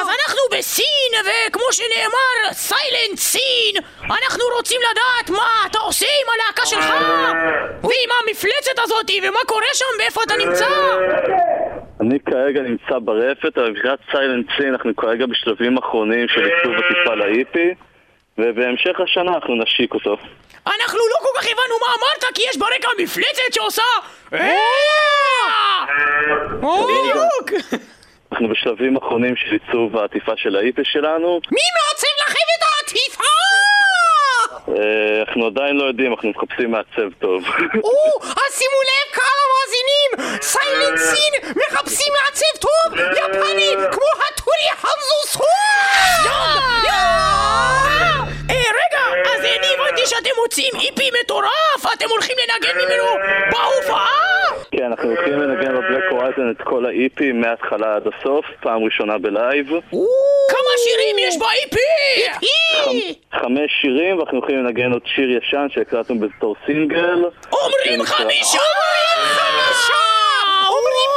אז אנחנו בסין, וכמו שנאמר, סיילנט סין! אנחנו רוצים לדעת מה אתה עושה עם הלהקה שלך! ועם המפלצת הזאת, ומה קורה שם, ואיפה אתה נמצא! אני כרגע נמצא ברפת, אבל מבחינת סיילנט סין אנחנו כרגע בשלבים אחרונים של עיצוב עטיפה לאיפי ובהמשך השנה אנחנו נשיק אותו. אנחנו לא כל כך הבנו מה אמרת, כי יש ברקע מפלצת שעושה... בדיוק! אנחנו בשלבים אחרונים של עיצוב העטיפה של האיפי שלנו. מי מעצב לכם את העטיפה? אה, אנחנו עדיין לא יודעים, אנחנו מחפשים מעצב טוב. או, אז שימו לב קהל המאזינים, סיילנט סין מחפשים מעצב טוב, יפני, כמו הטורי המזוס אה, רגע, אז אני הבנתי שאתם מוצאים איפי מטורף, אתם הולכים לנגן ממנו בהופעה? כן, אנחנו הולכים לנגן ב Black Horizon את כל ה EP מההתחלה עד הסוף, פעם ראשונה בלייב. כמה שירים יש ב EP? חמש שירים, ואנחנו הולכים לנגן עוד שיר ישן שהקלטנו בתור סינגל. אומרים חמישה! אומרים חמישה! אומרים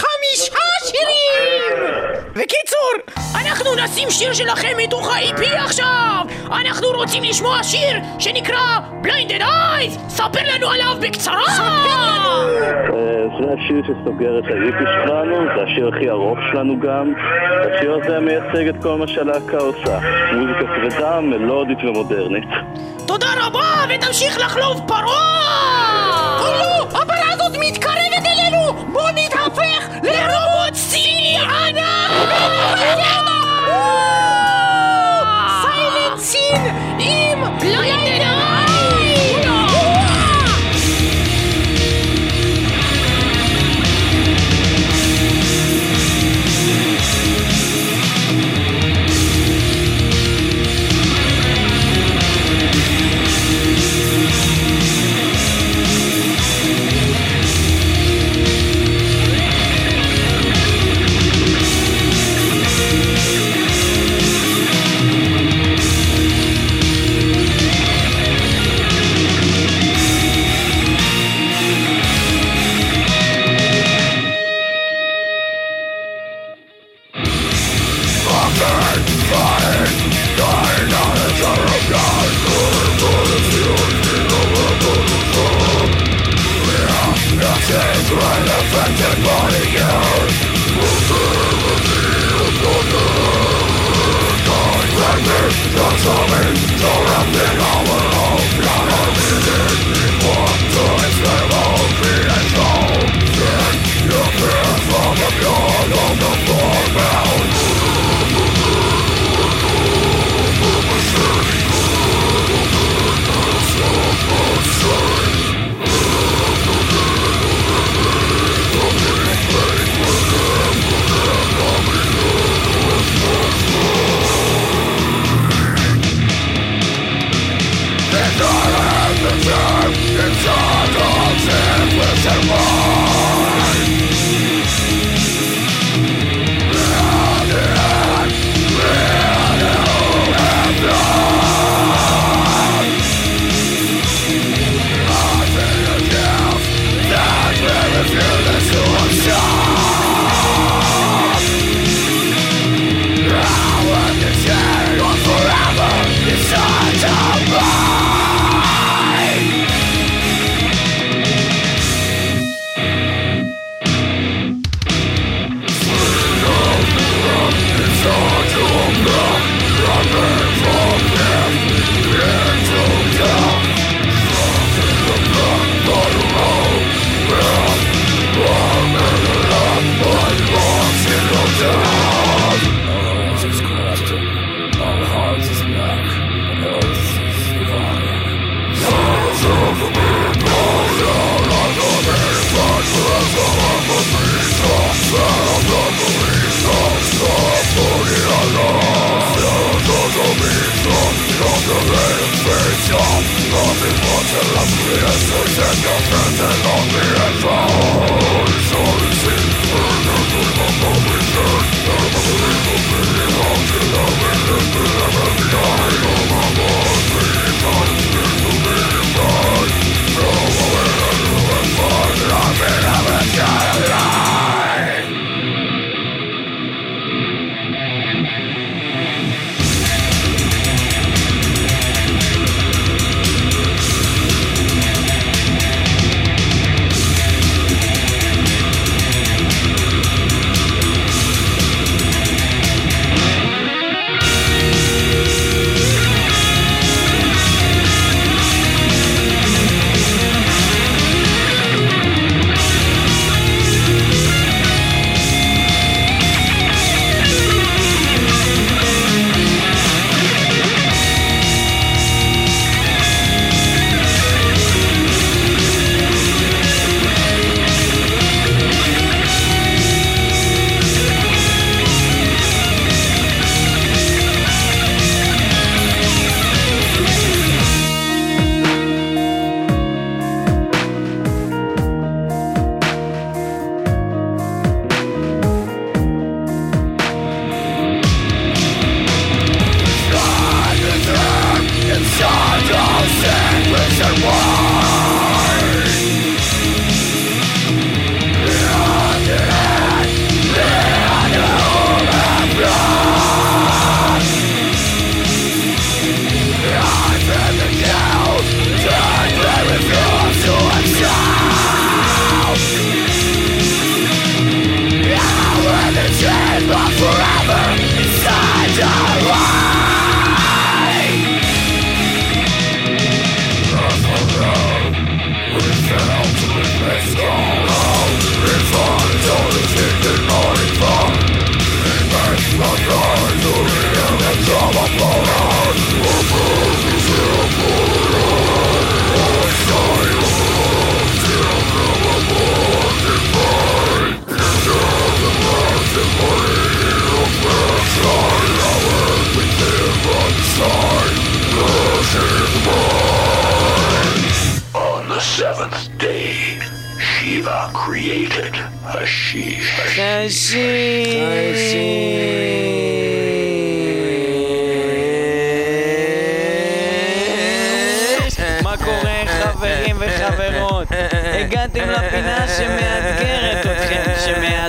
חמישה שירים! בקיצור, אנחנו נשים שיר שלכם מתוך ה-EP עכשיו! אנחנו רוצים לשמוע שיר שנקרא Blinded Eyes! ספר לנו עליו בקצרה! אה, זה השיר שסוגר את האיפי שלנו, זה השיר הכי ארוך שלנו גם. השיר הזה מייצג את כל מה שהלהקה עושה. מוזיקה כבדה, מלודית ומודרנית. תודה רבה, ותמשיך לחלוב פרות! לא! הפרה הזאת מתקרבת אלינו! בוא נתהפך Absorbing, you're a thing Sermon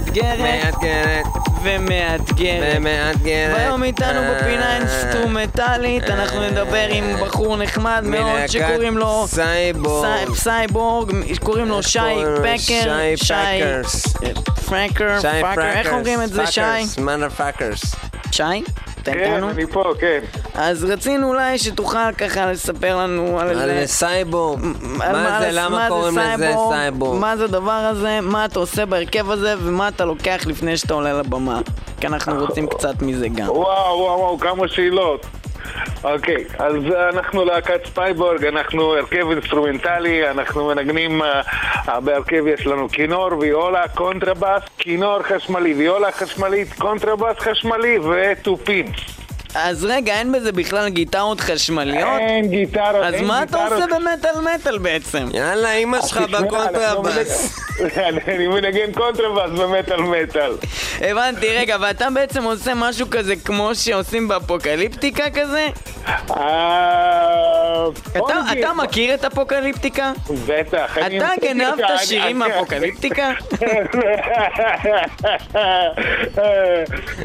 שמאתגרת מאתגרת. ומאתגרת. ומאתגרת. והיום איתנו אה, בפינה אינסטרומנטלית, אנחנו נדבר עם בחור נחמד מאוד שקוראים לו... Cyborg. Cy- Cyborg, קוראים לו שי? פקר. שי פקרס. פרקר, שי פאקר, איך פאקרס, אומרים את זה שי? פאקרס, mother fuckers. שי? אתה כן, איתנו? אני פה, כן. אז רצינו אולי שתוכל ככה לספר לנו על על זה. Cyborg. על מה זה, למה קוראים לזה Cyborg? מה זה הדבר הזה, מה אתה עושה בהרכב הזה ומה אתה לוקח לפני שאתה עולה לבמה. כי אנחנו רוצים קצת מזה גם. וואו, וואו, וואו, כמה שאלות. אוקיי, אז אנחנו להקת Cyborg, אנחנו הרכב אינסטרומנטלי, אנחנו מנגנים, אה, אה, בהרכב יש לנו כינור, ויולה, קונטרבאס, כינור חשמלי, ויולה חשמלית, קונטרבאס חשמלי ותופים. אז רגע, אין בזה בכלל גיטרות חשמליות? אין גיטרות, אז אין מה אתה. עושה במטאל מטאל בעצם? יאללה, אמא שלך בקונטרבאס. אנחנו- אני מנגן קונטרבאס במטאל מטאל. הבנתי, רגע, ואתה בעצם עושה משהו כזה כמו שעושים באפוקליפטיקה כזה? אה, אתה, מכיר את אפוקליפטיקה? בטח. אתה גנבת שירים מאפוקליפטיקה?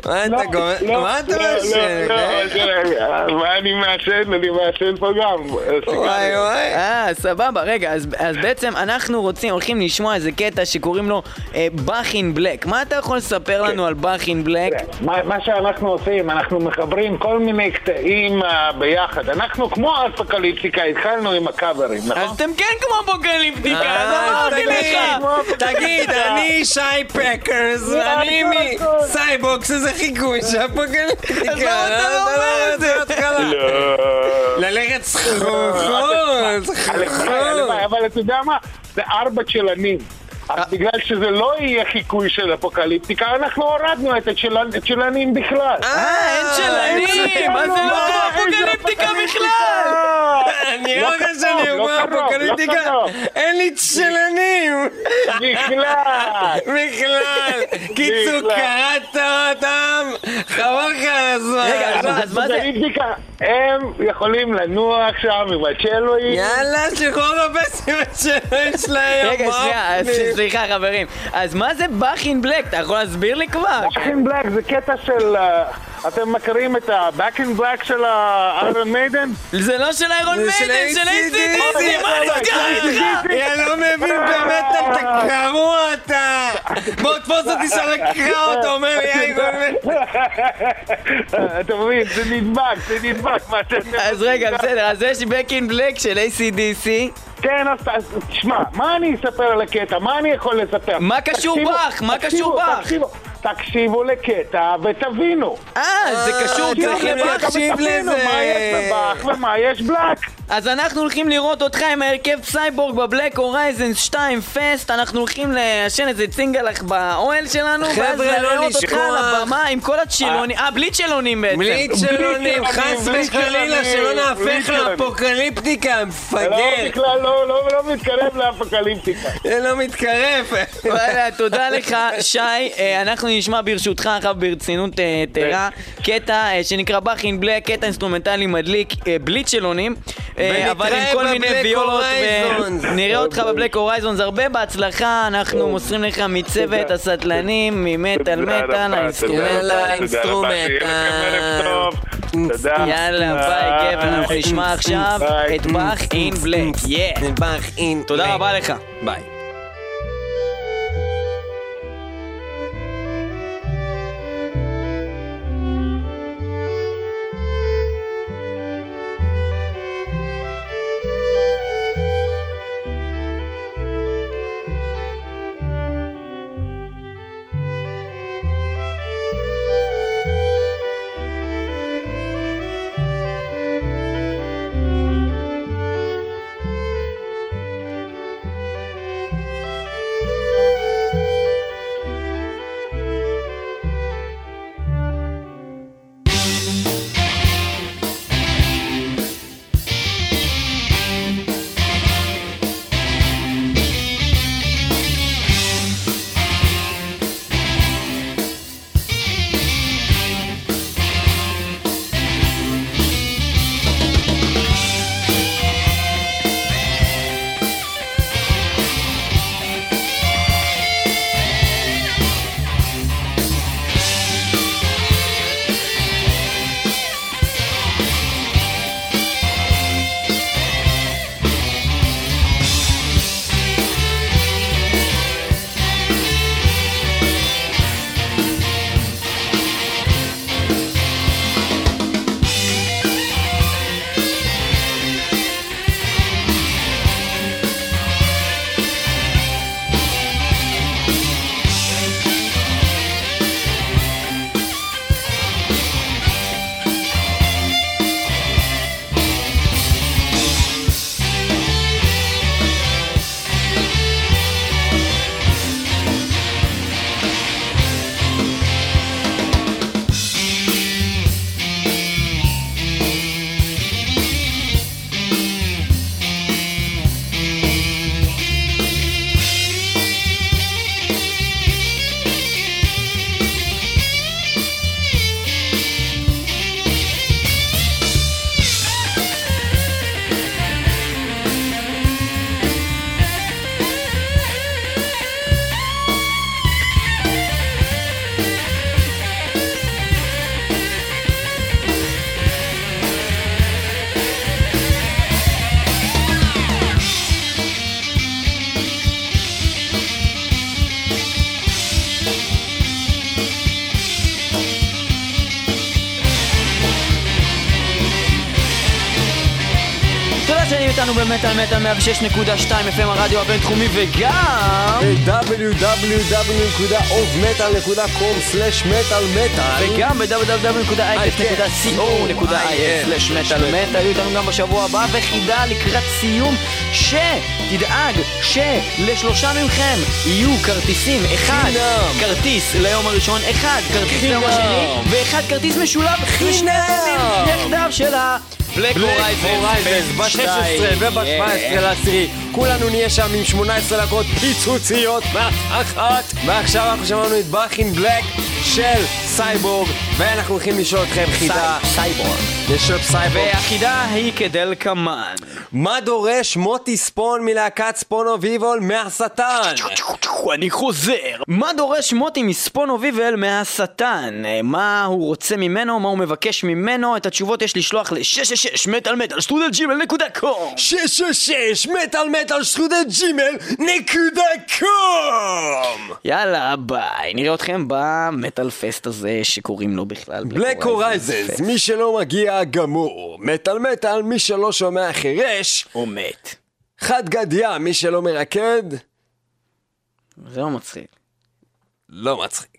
מה לא, אתה גומר? לא, מה אתה לא, לא, אה? מה אני מעשן? אני מעשן פה גם. וואי וואי. אה, סבבה, רגע, אז, אז בעצם אנחנו רוצים, הולכים לשמוע איזה קטע שקוראים לו Bach in Black. מה אתה יכול לספר לנו על באך אין בלק? מה מה שאנחנו עושים, אנחנו מחברים כל מיני קטעים אה, ביחד. אנחנו כמו אפוקליפטיקה, התחלנו עם הקאברים, נכון? אז אתם כן כמו אפוקליפטיקה, אז אה, אמרתי לך. תגיד, אני שי פקרס, ואני מסייבוקס, איזה חיקוי של אפוקליפטיקה. אז לא אומר את זה? לא. ללכת סחרחורת, הלוואי, סחרחורת. הלוואי, אבל אתה יודע מה? זה ארבע צ'לנים. אה. אז בגלל שזה לא יהיה חיקוי של אפוקליפטיקה, אנחנו הורדנו את הצ'לנ- הצ'לנים בכלל. אה, אין שלנים, מה זה לא כמו אפוקליפטיקה בכלל? אני לא לא קרוב, שאני לא אומר אפוקליפטיקה, לא. אין לי צ'לנים. בכלל. בכלל. קיצור. קראת אותם, חבל לך על הזמן. רגע, אז- מה זה? הם יכולים לנוע עכשיו עם הצ'לואים. יאללה, שחרור בפסים שלהם שלהם. רגע, שנייה, הפנים? סליחה חברים. אז מה זה באך אין בלק? אתה יכול להסביר לי כבר? In Black זה קטע של... אתם מכירים את ה-Back in Black של ה-Iron Maiden? זה לא של איירון זה של מיידן, של ACDC, מה נסגר איתך? יא לא מבין באמת אתה קרוע אתה! בוא תפוס אותי שם לקרוא אותו, אומר לי היי באמת אתה מבין? זה נדבק, זה נדבק. מה שאתם אז רגע, בסדר, אז יש Back in Black של ACDC. כן, אז תשמע, מה אני אספר על הקטע? מה אני יכול לספר? מה קשור בך? מה קשור בך? תקשיבו, לקטע ותבינו. אה, זה קשור, תקשיבו צריכים ותבינו לזה. מה יש בבאך ומה יש בלק. אז אנחנו הולכים לראות אותך עם ההרכב Cyborg ב Black Horizon 2 Fest. אנחנו הולכים לעשן איזה צינגלח באוהל שלנו ואז חבר'ה, לא לראות אותך לשכוח. על הבמה עם כל הצ'ילונים, אה בלי צ'ילונים בעצם. בלי צ'לונים, בלי חס וחלילה שלא. נהפך לאפוקליפטיקה, לא, מפגר, בכלל לא, לא, לא מתקרב לאפוקליפטיקה. לא מתקרב. וואלה, תודה לך שי. אה, אנחנו נשמע ברשותך עכשיו ברצינות אה, יתרה קטע אה, שנקרא Bach in Black קטע אינסטרומנטלי מדליק אה, בלי צ'ילונים. אה, אבל עם כל מיני ויולות. ונראה אותך ב Black Horizons הרבה בהצלחה אנחנו מוסרים לך מצוות. הסטלנים ממטאל מטאל האינסטרומנטל האינסטרומנטל. יאללה ביי כיף אנחנו נשמע עכשיו. את באך אין בלק יא נדבך אין. תודה רבה לך ביי. במטאל מטאל 106.2 FM הרדיו הבינתחומי וגם... www.ofmetal.com/מטאל וגם מטאל יהיו איתנו גם בשבוע הבא וחידה לקראת סיום שתדאג שלשלושה מכם יהיו כרטיסים אחד חינם. כרטיס ליום הראשון אחד כרטיס ליום חינם. השני ואחד כרטיס משולב הימים יחדיו של ה... Black Horizons ב-16 וב-17 לעשירי. כולנו נהיה שם עם 18 דקות פיצוציות. אחת ועכשיו אנחנו שמענו את Bach in Black של Cyborg ואנחנו הולכים לשאול אתכם חידה. Cyborg לשאול Cyborg והחידה היא כדלקמן מה דורש מוטי ספון מלהקת Spawn of Evil מהשטן? אני חוזר. מה דורש מוטי מ Spawn of Evil מהשטן? מה הוא רוצה ממנו? מה הוא מבקש ממנו? את התשובות יש לשלוח ל-666 מטאל מטאל שטרודל Gmail נקודה com 666 מטאל מטאל שטרודל Gmail נקודה com יאללה ביי, נראה אתכם במטאל פסט הזה שקוראים לו בכלל Black Horizons, מי שלא מגיע גמור. מטאל מטאל, מי שלא שומע חירש. הוא מת. חד גדיה, מי שלא מרקד, זה לא מצחיק. לא מצחיק.